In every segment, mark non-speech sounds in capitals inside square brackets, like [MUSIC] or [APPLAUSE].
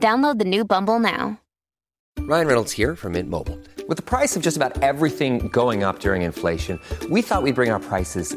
Download the new Bumble now. Ryan Reynolds here from Mint Mobile. With the price of just about everything going up during inflation, we thought we'd bring our prices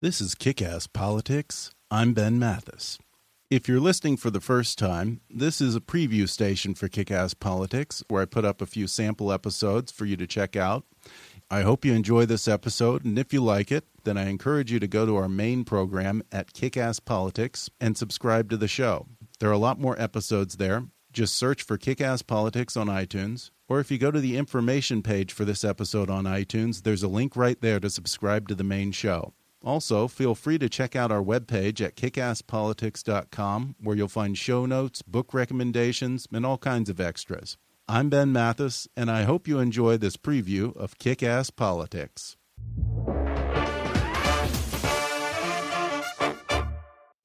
This is Kick Ass Politics. I'm Ben Mathis. If you're listening for the first time, this is a preview station for Kick Ass Politics where I put up a few sample episodes for you to check out. I hope you enjoy this episode, and if you like it, then I encourage you to go to our main program at Kick Ass Politics and subscribe to the show. There are a lot more episodes there. Just search for Kick Ass Politics on iTunes, or if you go to the information page for this episode on iTunes, there's a link right there to subscribe to the main show. Also, feel free to check out our webpage at kickasspolitics.com, where you'll find show notes, book recommendations, and all kinds of extras. I'm Ben Mathis, and I hope you enjoy this preview of Kick Ass Politics.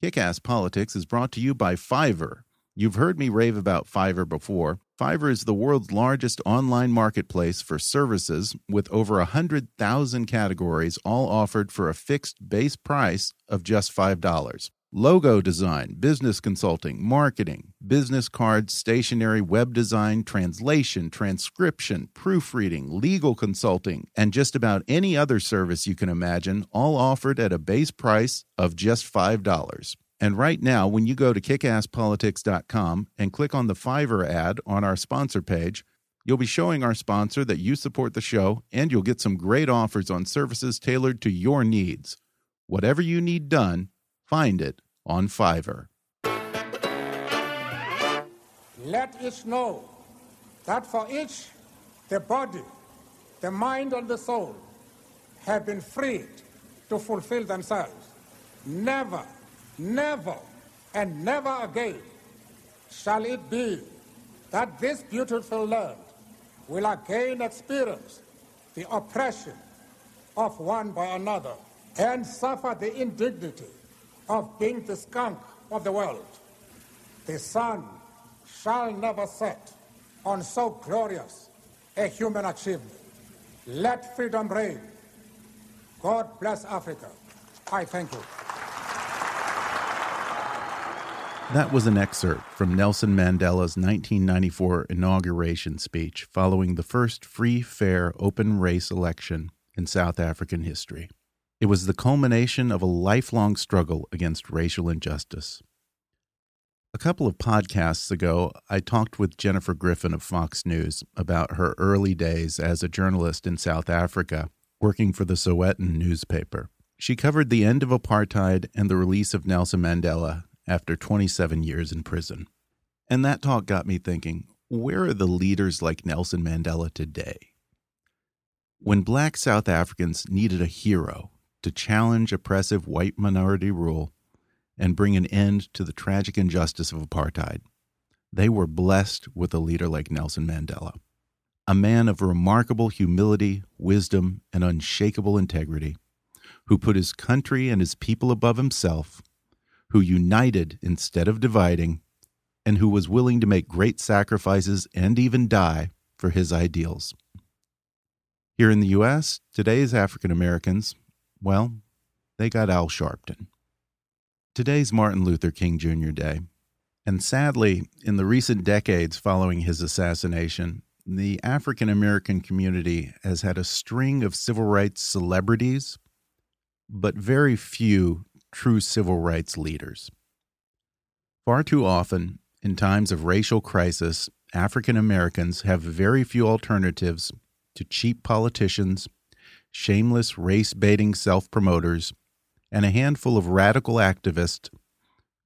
Kick Ass Politics is brought to you by Fiverr. You've heard me rave about Fiverr before. Fiverr is the world's largest online marketplace for services with over 100,000 categories, all offered for a fixed base price of just $5. Logo design, business consulting, marketing, business cards, stationery, web design, translation, transcription, proofreading, legal consulting, and just about any other service you can imagine, all offered at a base price of just $5. And right now, when you go to kickasspolitics.com and click on the Fiverr ad on our sponsor page, you'll be showing our sponsor that you support the show and you'll get some great offers on services tailored to your needs. Whatever you need done, find it on Fiverr. Let each know that for each, the body, the mind, and the soul have been freed to fulfill themselves. Never, never, and never again shall it be that this beautiful land will again experience the oppression of one by another and suffer the indignity of being the skunk of the world. The sun shall never set on so glorious a human achievement. Let freedom reign. God bless Africa. I thank you. That was an excerpt from Nelson Mandela's 1994 inauguration speech following the first free, fair, open race election in South African history. It was the culmination of a lifelong struggle against racial injustice. A couple of podcasts ago, I talked with Jennifer Griffin of Fox News about her early days as a journalist in South Africa, working for the Sowetan newspaper. She covered the end of apartheid and the release of Nelson Mandela after 27 years in prison. And that talk got me thinking where are the leaders like Nelson Mandela today? When black South Africans needed a hero to challenge oppressive white minority rule and bring an end to the tragic injustice of apartheid, they were blessed with a leader like Nelson Mandela, a man of remarkable humility, wisdom, and unshakable integrity, who put his country and his people above himself who united instead of dividing, and who was willing to make great sacrifices and even die for his ideals. Here in the U.S., today's African Americans, well, they got Al Sharpton. Today's Martin Luther King Jr. Day, and sadly, in the recent decades following his assassination, the African American community has had a string of civil rights celebrities, but very few true civil rights leaders. Far too often, in times of racial crisis African Americans have very few alternatives to cheap politicians, shameless race baiting self promoters, and a handful of radical activists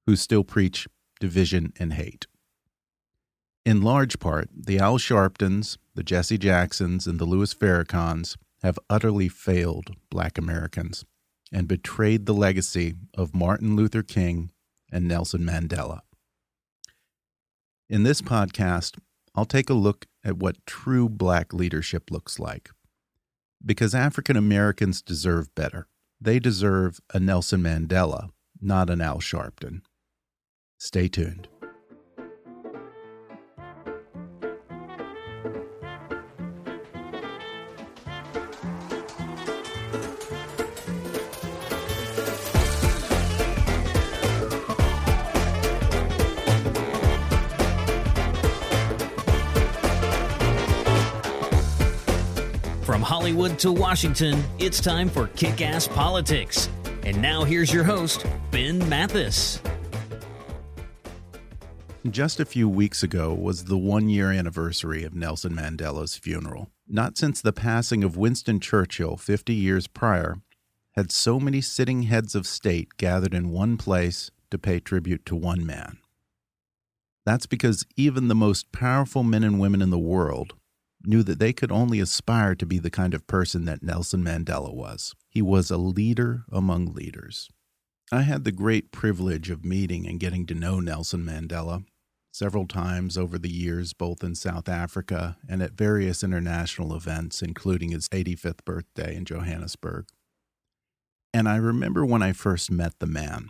who still preach division and hate. In large part, the Al Sharptons, the Jesse Jacksons, and the Louis Farrakhans have utterly failed black Americans and betrayed the legacy of Martin Luther King and Nelson Mandela. In this podcast, I'll take a look at what true black leadership looks like. Because African Americans deserve better. They deserve a Nelson Mandela, not an Al Sharpton. Stay tuned. Hollywood to Washington, it's time for Kick Ass Politics. And now here's your host, Ben Mathis. Just a few weeks ago was the one year anniversary of Nelson Mandela's funeral. Not since the passing of Winston Churchill 50 years prior had so many sitting heads of state gathered in one place to pay tribute to one man. That's because even the most powerful men and women in the world knew that they could only aspire to be the kind of person that Nelson Mandela was. He was a leader among leaders. I had the great privilege of meeting and getting to know Nelson Mandela several times over the years, both in South Africa and at various international events, including his 85th birthday in Johannesburg. And I remember when I first met the man,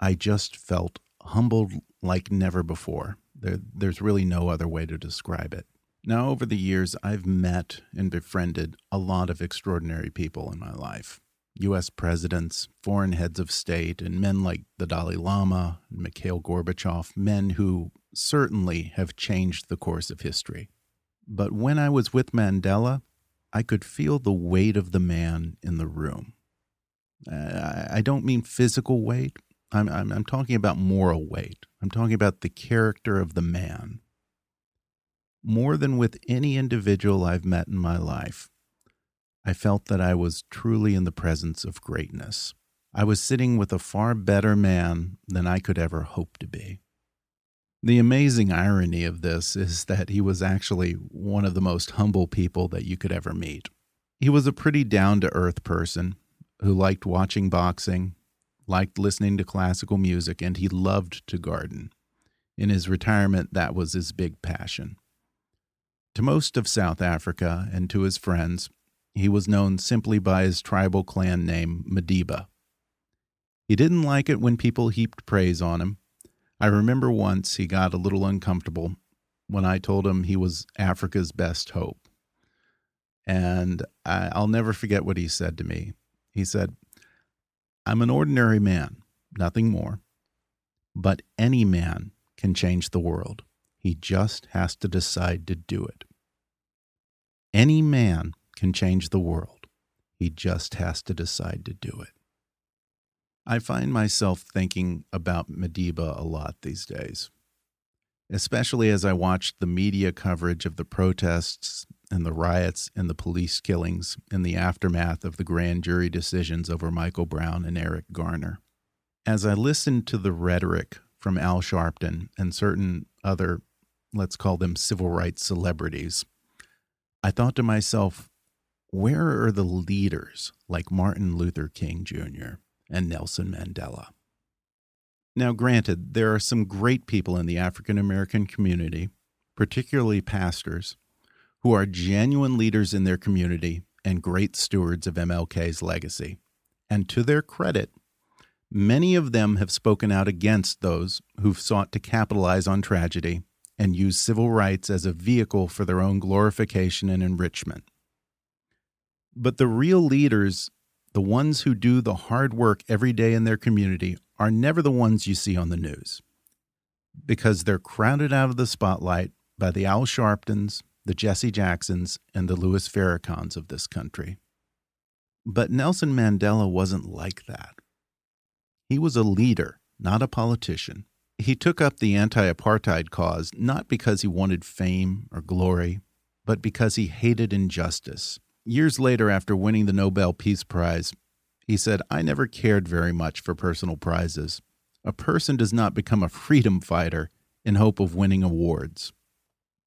I just felt humbled like never before. There, there's really no other way to describe it. Now, over the years, I've met and befriended a lot of extraordinary people in my life U.S. presidents, foreign heads of state, and men like the Dalai Lama and Mikhail Gorbachev, men who certainly have changed the course of history. But when I was with Mandela, I could feel the weight of the man in the room. I don't mean physical weight, I'm, I'm, I'm talking about moral weight. I'm talking about the character of the man more than with any individual I've met in my life, I felt that I was truly in the presence of greatness. I was sitting with a far better man than I could ever hope to be. The amazing irony of this [LAUGHS] is that he was actually one of the most humble people that you could ever meet. He was a pretty down to earth person who liked watching boxing, liked listening to classical music, and he loved to garden. In his retirement, that was his big passion. To most of South Africa and to his friends, he was known simply by his tribal clan name, Madiba. He didn't like it when people heaped praise on him. I remember once he got a little uncomfortable when I told him he was Africa's best hope. And I'll never forget what he said to me. He said, I'm an ordinary man, nothing more, but any man can change the world. He just has to decide to do it. Any man can change the world. He just has to decide to do it. I find myself thinking about Madiba a lot these days, especially as I watch the media coverage of the protests and the riots and the police killings in the aftermath of the grand jury decisions over Michael Brown and Eric Garner. As I listen to the rhetoric from Al Sharpton and certain other let's call them civil rights celebrities, I thought to myself, where are the leaders like Martin Luther King Jr. and Nelson Mandela? Now, granted, there are some great people in the African American community, particularly pastors, who are genuine leaders in their community and great stewards of MLK's legacy. And to their credit, many of them have spoken out against those who've sought to capitalize on tragedy and use civil rights as a vehicle for their own glorification and enrichment. But the real leaders, the ones who do the hard work every day in their community, are never the ones you see on the news because they're crowded out of the spotlight by the Al Sharptons, the Jesse Jacksons, and the Louis Farrakhans of this country. But Nelson Mandela wasn't like that. He was a leader, not a politician. He took up the anti apartheid cause not because he wanted fame or glory, but because he hated injustice. Years later, after winning the Nobel Peace Prize, he said, I never cared very much for personal prizes. A person does not become a freedom fighter in hope of winning awards.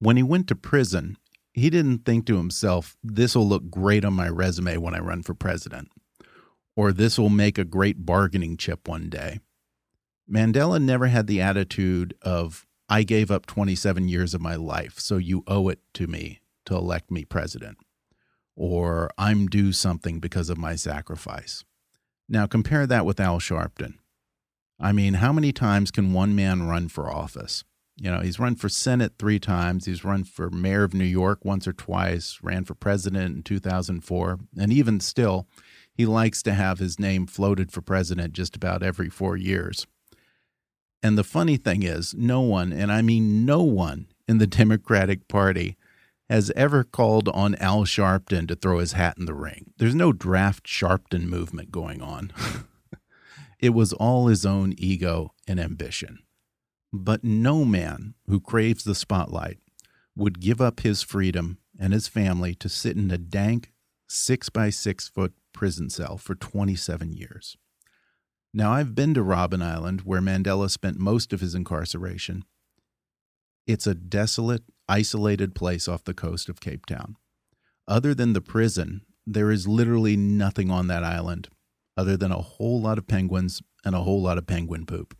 When he went to prison, he didn't think to himself, this will look great on my resume when I run for president, or this will make a great bargaining chip one day. Mandela never had the attitude of, I gave up 27 years of my life, so you owe it to me to elect me president, or I'm due something because of my sacrifice. Now compare that with Al Sharpton. I mean, how many times can one man run for office? You know, he's run for Senate three times. He's run for mayor of New York once or twice, ran for president in 2004. And even still, he likes to have his name floated for president just about every four years. And the funny thing is, no one, and I mean no one in the [LAUGHS] Democratic Party, has ever called on Al Sharpton to throw his hat in the ring. There's no draft Sharpton movement going on. [LAUGHS] it was all his own ego and ambition. But no man who craves the spotlight would give up his freedom and his family to sit in a dank six by six foot prison cell for 27 years. Now, I've been to Robben Island, where Mandela spent most of his incarceration. It's a desolate, isolated place off the coast of Cape Town. Other than the prison, there is literally nothing on that island other than a whole lot of penguins and a whole lot of penguin poop.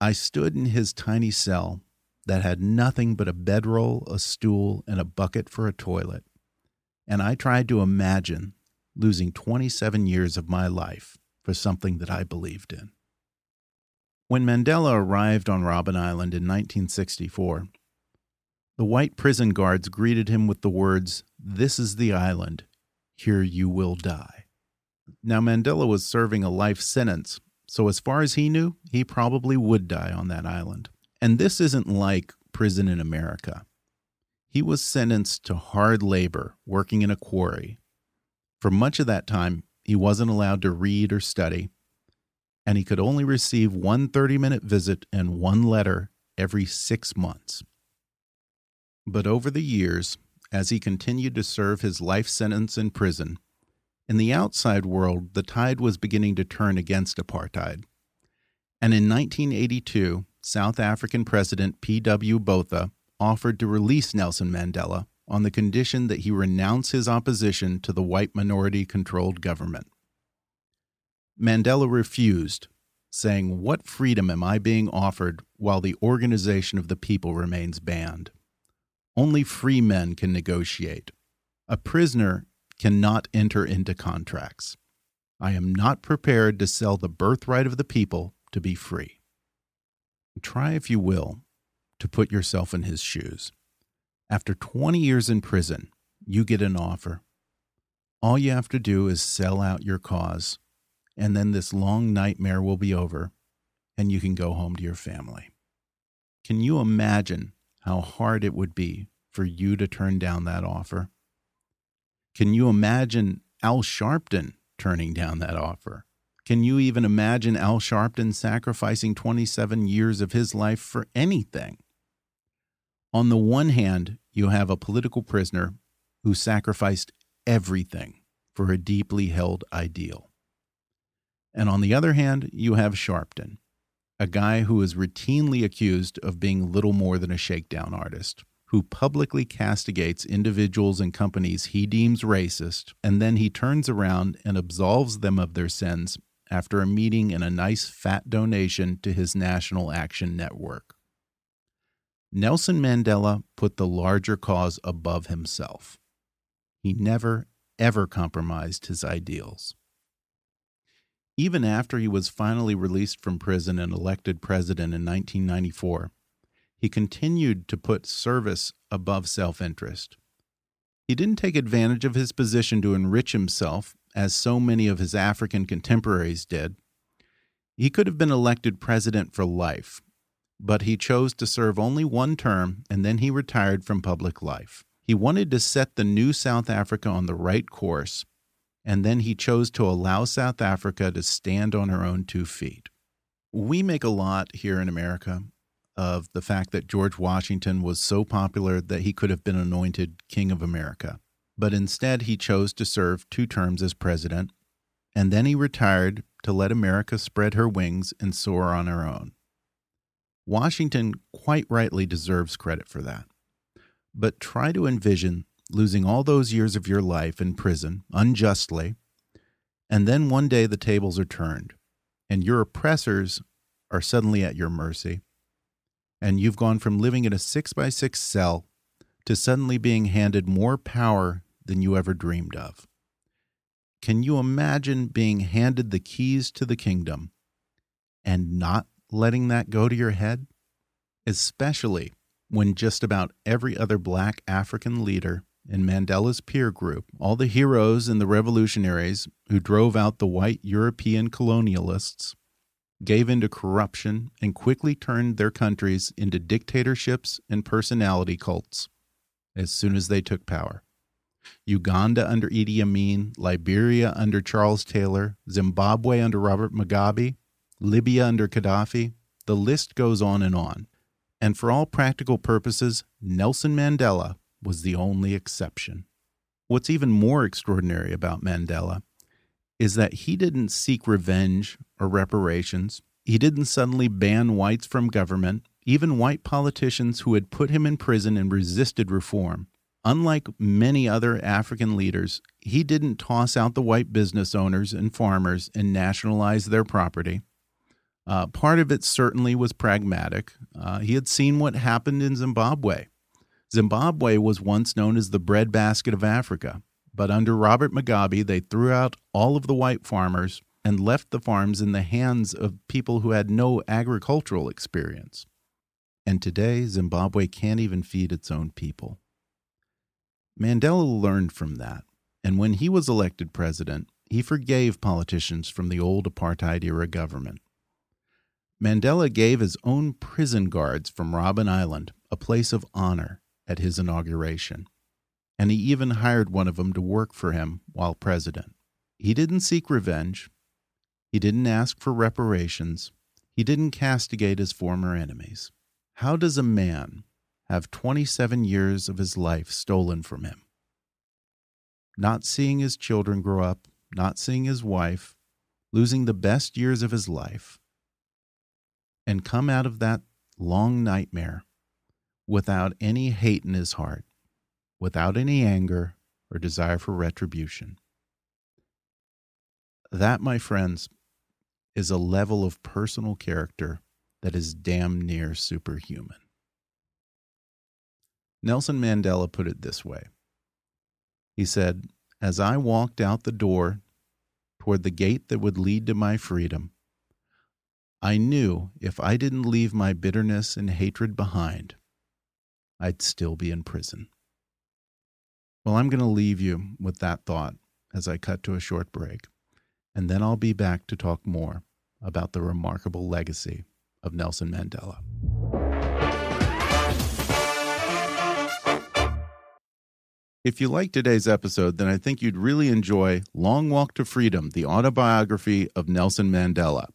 I stood in his tiny cell that had nothing but a bedroll, a stool, and a bucket for a toilet, and I tried to imagine losing 27 years of my life for something that I believed in. When Mandela arrived on Robben Island in 1964, the white prison guards greeted him with the words, This is the island. Here you will die. Now, Mandela was serving a life sentence, so as far as he knew, he probably would die on that island. And this isn't like prison in America. He was sentenced to hard labor working in a quarry. For much of that time, he wasn't allowed to read or study, and he could only receive one 30 minute visit and one letter every six months. But over the years, as he continued to serve his life sentence in prison, in the outside world, the tide was beginning to turn against apartheid. And in 1982, South African President P.W. Botha offered to release Nelson Mandela on the condition that he renounce his opposition to the white minority controlled government. Mandela refused, saying, What freedom am I being offered while the organization of the people remains banned? Only free men can negotiate. A prisoner cannot enter into contracts. I am not prepared to sell the birthright of the people to be free. Try, if you will, to put yourself in his shoes. After 20 years in prison, you get an offer. All you have to do is sell out your cause, and then this long nightmare will be over, and you can go home to your family. Can you imagine how hard it would be for you to turn down that offer? Can you imagine Al Sharpton turning down that offer? Can you even imagine Al Sharpton sacrificing 27 years of his life for anything? On the one hand, you have a political prisoner who sacrificed everything for a deeply held ideal. And on the other hand, you have Sharpton, a guy who is routinely accused of being little more than a shakedown artist, who publicly castigates individuals and companies he deems racist, and then he turns around and absolves them of their sins after a meeting and a nice fat donation to his National Action Network. Nelson Mandela put the larger cause above himself. He never, ever compromised his ideals. Even after he was finally released from prison and elected president in 1994, he continued to put service above self interest. He didn't take advantage of his position to enrich himself, as so many of his African contemporaries did. He could have been elected president for life, but he chose to serve only one term and then he retired from public life. He wanted to set the new South Africa on the right course, and then he chose to allow South Africa to stand on her own two feet. We make a lot here in America of the fact that George Washington was so popular that he could have been anointed King of America. But instead, he chose to serve two terms as president, and then he retired to let America spread her wings and soar on her own. Washington quite rightly deserves credit for that. But try to envision losing all those years of your life in prison unjustly, and then one day the tables are turned, and your oppressors are suddenly at your mercy and you've gone from living in a six by six cell to suddenly being handed more power than you ever dreamed of. Can you imagine being handed the keys to the kingdom and not letting that go to your head? Especially when just about every other black African leader in Mandela's peer group, all the heroes and the revolutionaries who drove out the white European colonialists, gave into corruption, and quickly turned their countries into dictatorships and personality cults as soon as they took power. Uganda under Idi Amin, Liberia under Charles Taylor, Zimbabwe under Robert Mugabe, Libya under Gaddafi, the list goes on and on. And for all practical purposes, Nelson Mandela was the only exception. What's even more extraordinary about Mandela is that he didn't seek revenge or reparations. He didn't suddenly ban whites from government, even white politicians who had put him in prison and resisted reform. Unlike many other African leaders, he didn't toss out the white business owners and farmers and nationalize their property. Uh, part of it certainly was pragmatic. Uh, he had seen what happened in Zimbabwe. Zimbabwe was once known as the breadbasket of Africa. But under Robert Mugabe, they threw out all of the white farmers and left the farms in the hands of people who had no agricultural experience. And today, Zimbabwe can't even feed its own people. Mandela learned from that, and when he was elected president, he forgave politicians from the old apartheid era government. Mandela gave his own prison guards from Robben Island a place of honor at his inauguration and he even hired one of them to work for him while president. He didn't seek revenge. He didn't ask for reparations. He didn't castigate his former enemies. How does a man have 27 years of his life stolen from him? Not seeing his children grow up, not seeing his wife, losing the best years of his life, and come out of that long nightmare without any hate in his heart, without any anger or desire for retribution. That, my friends, is a level of personal character that is damn near superhuman. Nelson Mandela put it this way He said, As I walked out the door toward the gate that would lead to my freedom, I knew if I didn't leave my bitterness and hatred behind, I'd still be in prison. Well, I'm going to leave you with that thought as I cut to a short break, and then I'll be back to talk more about the remarkable legacy of Nelson Mandela. If you like today's episode, then I think you'd really enjoy Long Walk to Freedom, the autobiography of Nelson Mandela.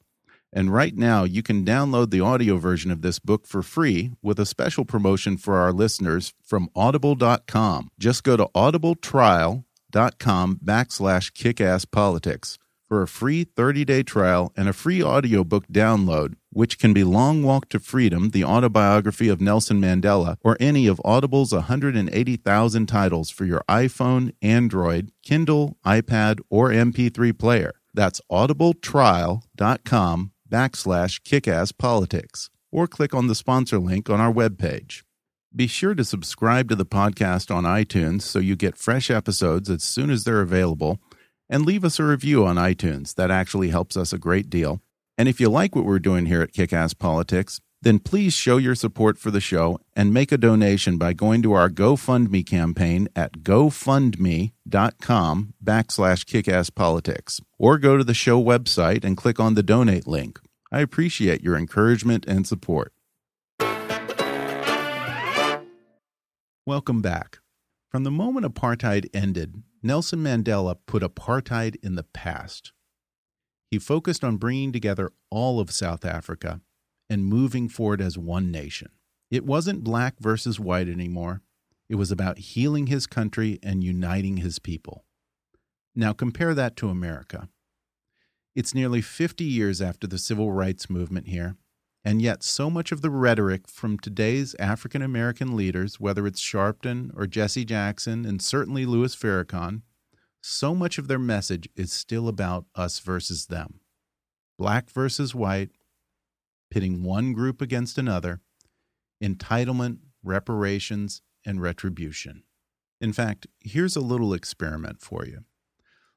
And right now, you can download the audio version of this book for free with a special promotion for our listeners from audible.com. Just go to audibletrial.com backslash kickasspolitics for a free 30-day trial and a free audiobook download, which can be Long Walk to Freedom, the autobiography of Nelson Mandela, or any of Audible's 180,000 titles for your iPhone, Android, Kindle, iPad, or MP3 player. That's audibletrial.com backslash kickasspolitics or click on the sponsor link on our webpage. Be sure to subscribe to the podcast on iTunes so you get fresh episodes as soon as they're available and leave us a review on iTunes. That actually helps us a great deal. And if you like what we're doing here at Kickass Politics, then please show your support for the show and make a donation by going to our GoFundMe campaign at gofundme.com backslash kickasspolitics or go to the show website and click on the donate link. I appreciate your encouragement and support. Welcome back. From the moment apartheid ended, Nelson Mandela put apartheid in the past. He focused on bringing together all of South Africa and moving forward as one nation. It wasn't black versus white anymore. It was about healing his country and uniting his people. Now compare that to America. It's nearly 50 years after the civil rights movement here, and yet so much of the rhetoric from today's African American leaders, whether it's Sharpton or Jesse Jackson and certainly Louis Farrakhan, so much of their message is still about us versus them. Black versus white, pitting one group against another, entitlement, reparations, and retribution. In fact, here's a little experiment for you.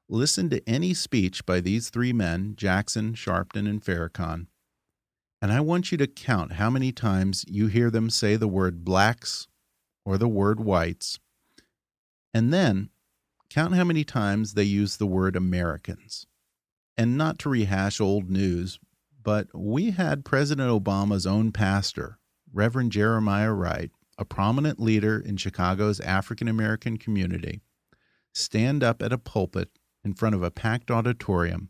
Listen to any speech by these three men, Jackson, Sharpton, and Farrakhan, and I want you to count how many times you hear them say the word blacks or the word whites, and then count how many times they use the word Americans. And not to rehash old news, but we had President Obama's own pastor, Reverend Jeremiah Wright, a prominent leader in Chicago's African American community, stand up at a pulpit in front of a packed auditorium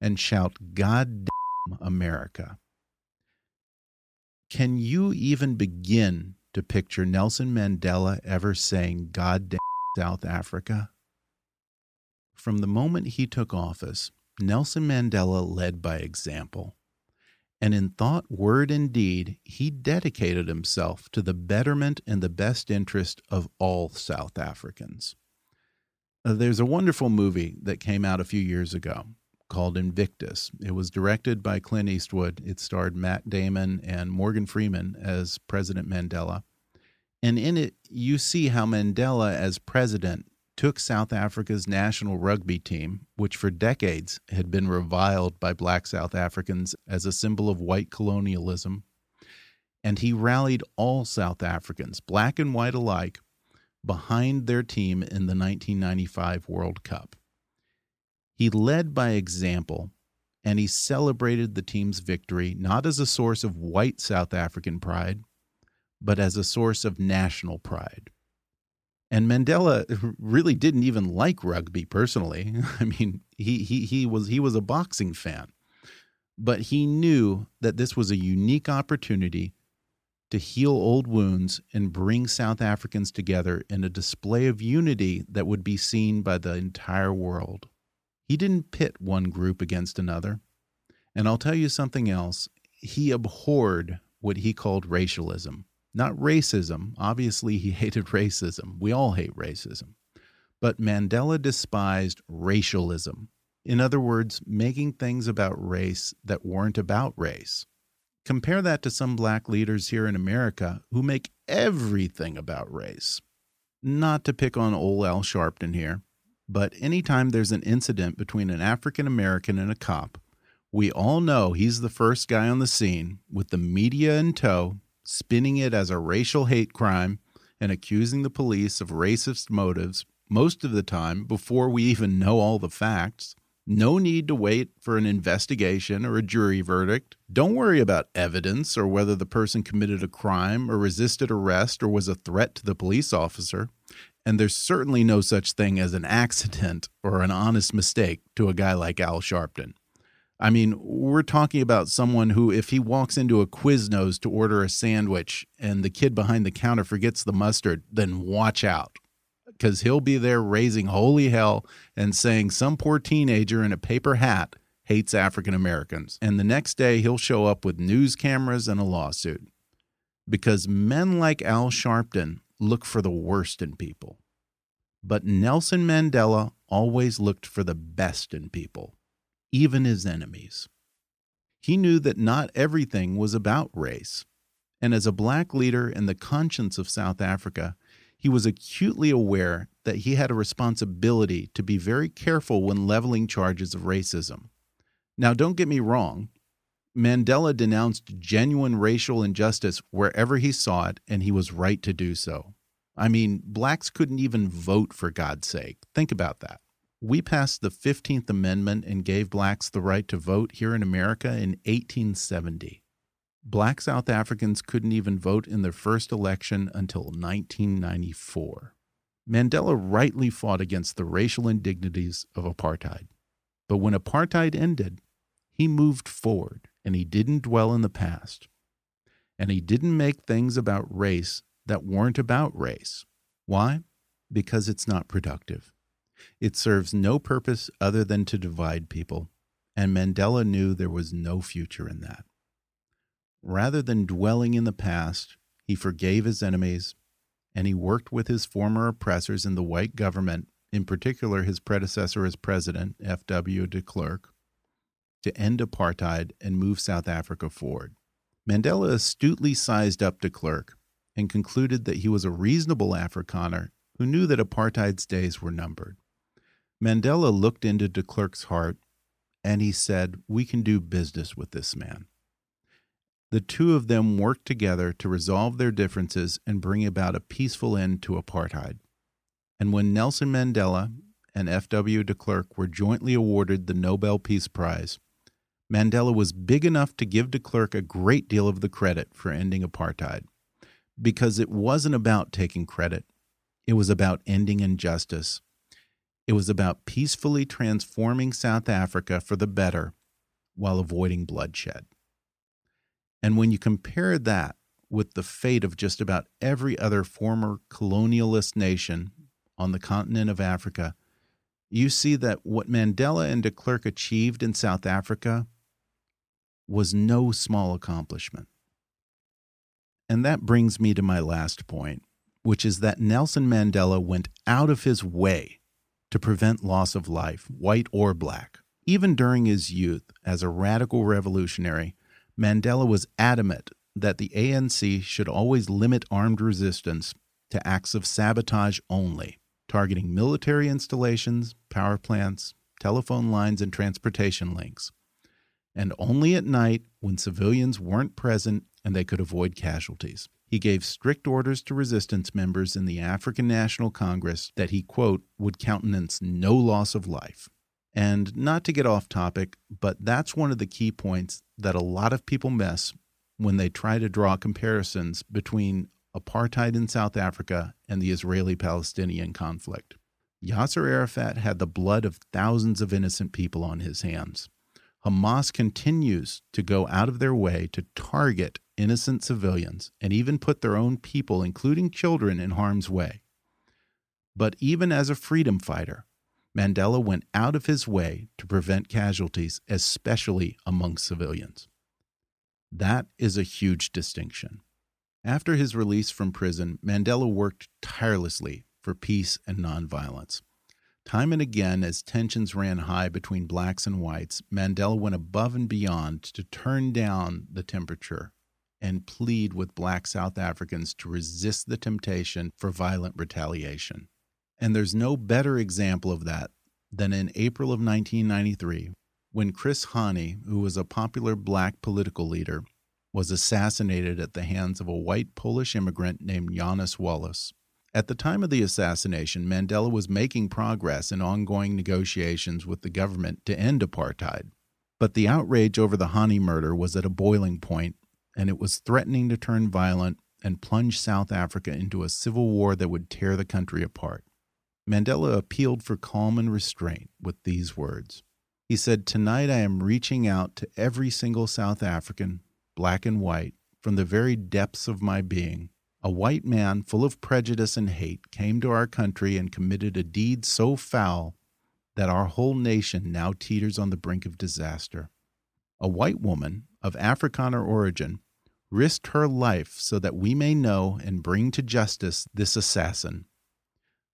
and shout, God damn America. Can you even begin to picture Nelson Mandela ever saying, God damn South Africa? From the moment he took office, Nelson Mandela led by example and in thought, word, and deed, he dedicated himself to the betterment and the best interest of all South Africans. Uh, there's a wonderful movie that came out a few years ago called Invictus. It was directed by Clint Eastwood. It starred Matt Damon and Morgan Freeman as President Mandela. And in it, you see how Mandela, as president, took South Africa's national rugby team, which for decades had been reviled by black South Africans as a symbol of white colonialism, and he rallied all South Africans, black and white alike, behind their team in the 1995 World Cup. He led by example and he celebrated the team's victory not as a source of white South African pride, but as a source of national pride. And Mandela really didn't even like rugby personally. [LAUGHS] I mean, he he he was he was a boxing fan. But he knew that this was a unique opportunity to heal old wounds and bring South Africans together in a display of unity that would be seen by the entire world. He didn't pit one group against another. And I'll tell you something else. He abhorred what he called racialism. Not racism. Obviously, he [LAUGHS] hated racism. We all hate racism. But Mandela despised racialism. In other words, making things about race that weren't about race. Compare that to some black leaders here in America who make everything about race. Not to pick on old Al Sharpton here, but anytime there's an incident between an African American and a cop, we all know he's the first guy on the scene with the media in tow spinning it as a racial hate crime and accusing the police of racist motives most of the time before we even know all the facts. No need to wait for an investigation or a jury verdict. Don't worry about evidence or whether the person committed a crime or resisted arrest or was a threat to the police officer. And there's certainly no such thing as an accident or an honest mistake to a guy like Al Sharpton. I mean, we're talking about someone who, if he walks into a Quiznos to order a sandwich and the kid behind the counter forgets the mustard, then watch out. Because he'll be there raising holy hell and saying some poor teenager in a paper hat hates African Americans. And the next day, he'll show up with news cameras and a lawsuit. Because men like Al Sharpton look for the worst in people. But Nelson Mandela always looked for the best in people even his enemies. He knew that not everything was about race. And as a black leader in the conscience of South Africa, he was acutely aware that he had a responsibility to be very careful when leveling charges of racism. Now, don't get me wrong, Mandela denounced genuine racial injustice wherever he saw it, and he was right to do so. I mean, blacks couldn't even vote, for God's sake. Think about that. We passed the 15th Amendment and gave blacks the right to vote here in America in 1870. Black South Africans couldn't even vote in their first election until 1994. Mandela rightly fought against the racial indignities of apartheid. But when apartheid ended, he moved forward and he didn't dwell in the past. And he didn't make things about race that weren't about race. Why? Because it's not productive. It serves no purpose other than to divide people, and Mandela knew there was no future in that. Rather than dwelling in the past, he forgave his enemies and he worked with his former oppressors in the white government, in particular his predecessor as president, F.W. de Klerk, to end apartheid and move South Africa forward. Mandela astutely sized up de Klerk and concluded that he was a reasonable Afrikaner who knew that apartheid's days were numbered. Mandela looked into de Klerk's heart and he said, We can do business with this man. The two of them worked together to resolve their differences and bring about a peaceful end to apartheid. And when Nelson Mandela and F.W. de Klerk were jointly awarded the Nobel Peace Prize, Mandela was big enough to give de Klerk a great deal of the credit for ending apartheid. Because it wasn't about taking credit, it was about ending injustice. It was about peacefully transforming South Africa for the better while avoiding bloodshed. And when you compare that with the fate of just about every other former colonialist nation on the continent of Africa, you see that what Mandela and de Klerk achieved in South Africa was no small accomplishment. And that brings me to my last point, which is that Nelson Mandela went out of his way to prevent loss of life, white or black. Even during his youth as a radical revolutionary, Mandela was adamant that the ANC should always limit armed resistance to acts of sabotage only, targeting military installations, power plants, telephone lines, and transportation links, and only at night when civilians weren't present and they could avoid casualties. He gave strict orders to resistance members in the African National Congress that he, quote, would countenance no loss of life. And not to get off topic, but that's one of the key points that a lot of people miss when they try to draw comparisons between apartheid in South Africa and the Israeli Palestinian conflict. Yasser Arafat had the blood of thousands of innocent people on his hands. Hamas continues to go out of their way to target innocent civilians and even put their own people, including children, in harm's way. But even as a freedom fighter, Mandela went out of his way to prevent casualties, especially among civilians. That is a huge distinction. After his release from prison, Mandela worked tirelessly for peace and nonviolence. Time and again, as tensions ran high between blacks and whites, Mandela went above and beyond to turn down the temperature and plead with black South Africans to resist the temptation for violent retaliation. And there's no better example of that than in April of 1993 when Chris Hani, who was a popular black political leader, was assassinated at the hands of a white Polish immigrant named Janusz Walus. At the time of the assassination, Mandela was making progress in ongoing negotiations with the government to end apartheid. But the outrage over the Hani murder was at a boiling point, and it was threatening to turn violent and plunge South Africa into a civil war that would tear the country apart. Mandela appealed for calm and restraint with these words. He said, Tonight I am reaching out to every single South African, black and white, from the very depths of my being. A white man full of prejudice and hate came to our country and committed a deed so foul that our whole nation now teeters on the brink of disaster. A white woman of Afrikaner origin risked her life so that we may know and bring to justice this assassin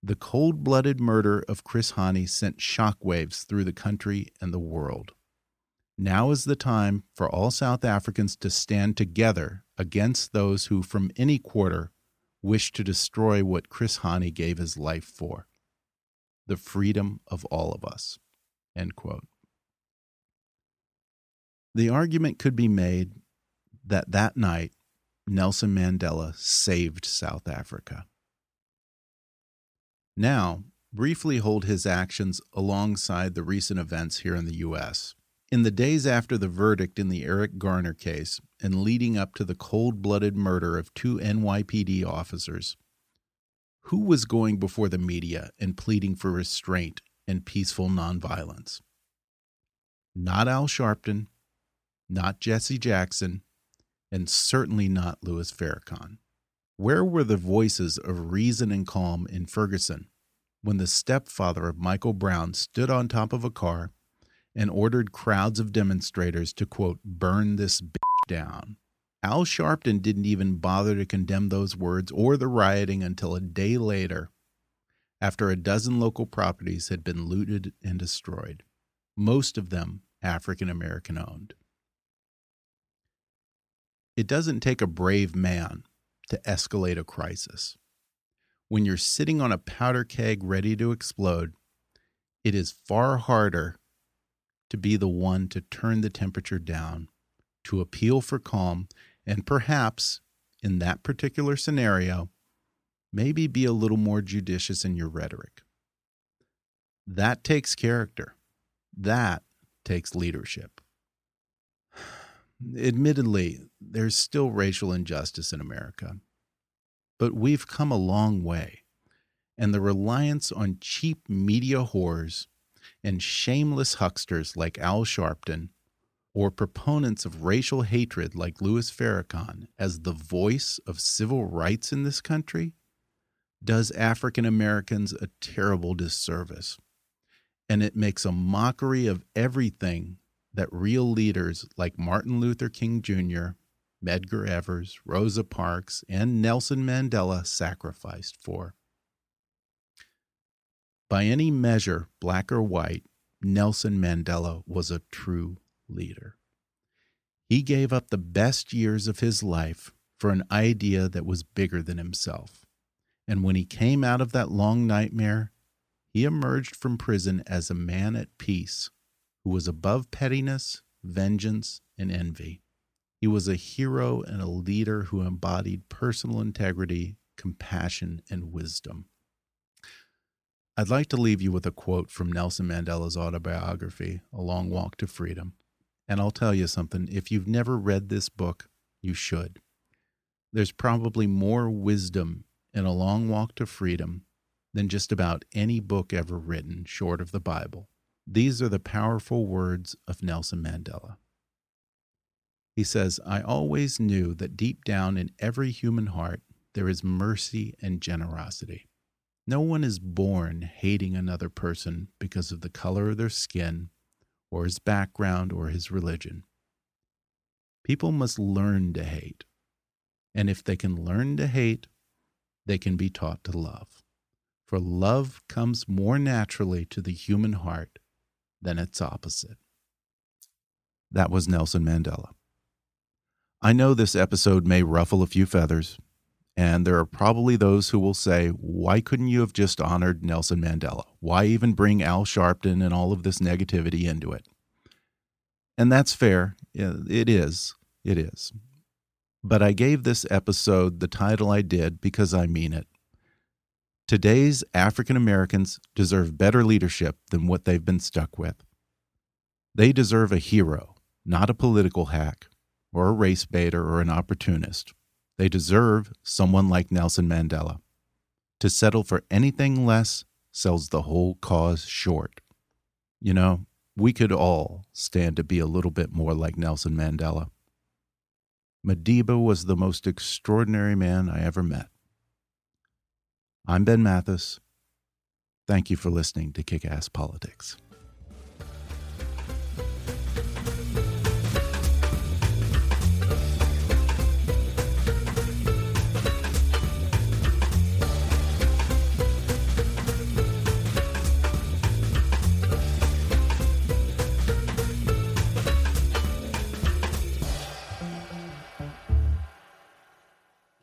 the cold blooded murder of Chris Hani sent shockwaves through the country and the world. Now is the time for all South Africans to stand together against those who, from any quarter, wish to destroy what Chris Hani gave his life for the freedom of all of us. End quote. The argument could be made that that night Nelson Mandela saved South Africa. Now, briefly hold his actions alongside the recent events here in the U.S. In the days after the verdict in the Eric Garner case and leading up to the cold blooded murder of two NYPD officers, who was going before the media and pleading for restraint and peaceful nonviolence? Not Al Sharpton, not Jesse Jackson, and certainly not Louis Farrakhan. Where were the voices of reason and calm in Ferguson when the stepfather of Michael Brown stood on top of a car and ordered crowds of demonstrators to, quote, burn this bitch down? Al Sharpton didn't even bother to condemn those words or the rioting until a day later, after a dozen local properties had been looted and destroyed, most of them African American owned. It doesn't take a brave man to escalate a crisis. When you're sitting on a powder keg ready to explode, it is far harder to be the one to turn the temperature down, to appeal for calm, and perhaps, in that particular scenario, maybe be a little more judicious in your rhetoric. That takes character. That takes leadership. [SIGHS] Admittedly, there's still racial injustice in America, but we've come a long way, and the reliance on cheap media whores and shameless hucksters like Al Sharpton or proponents of racial hatred like Louis Farrakhan as the voice of civil rights in this country does African Americans a terrible disservice. And it makes a mockery of everything that real leaders like Martin Luther King Jr., Medgar Evers, Rosa Parks, and Nelson Mandela sacrificed for. By any measure, black or white, Nelson Mandela was a true leader. He gave up the best years of his life for an idea that was bigger than himself. And when he came out of that long nightmare, he emerged from prison as a man at peace who was above pettiness, vengeance, and envy. He was a hero and a leader who embodied personal integrity, compassion, and wisdom. I'd like to leave you with a quote from Nelson Mandela's autobiography, A Long Walk to Freedom. And I'll tell you something if you've never read this book, you should. There's probably more wisdom in A Long Walk to Freedom than just about any book ever written, short of the Bible. These are the powerful words of Nelson Mandela. He says, I always knew that deep down in every human heart there is mercy and generosity. No one is born hating another person because of the color of their skin, or his background, or his religion. People must learn to hate. And if they can learn to hate, they can be taught to love. For love comes more naturally to the human heart than its opposite. That was Nelson Mandela. I know this episode may ruffle a few feathers, and there are probably those who will say, why couldn't you have just honored Nelson Mandela? Why even bring Al Sharpton and all of this negativity into it? And that's fair. It is. It is. But I gave this episode the title I did because I mean it. Today's African Americans deserve better leadership than what they've been stuck with. They deserve a hero, not a political hack, or a race baiter, or an opportunist. They deserve someone like Nelson Mandela. To settle for anything less sells the whole cause short. You know, we could all stand to be a little bit more like Nelson Mandela. Madiba was the most extraordinary man I ever met. I'm Ben Mathis. Thank you for listening to Kick Ass Politics.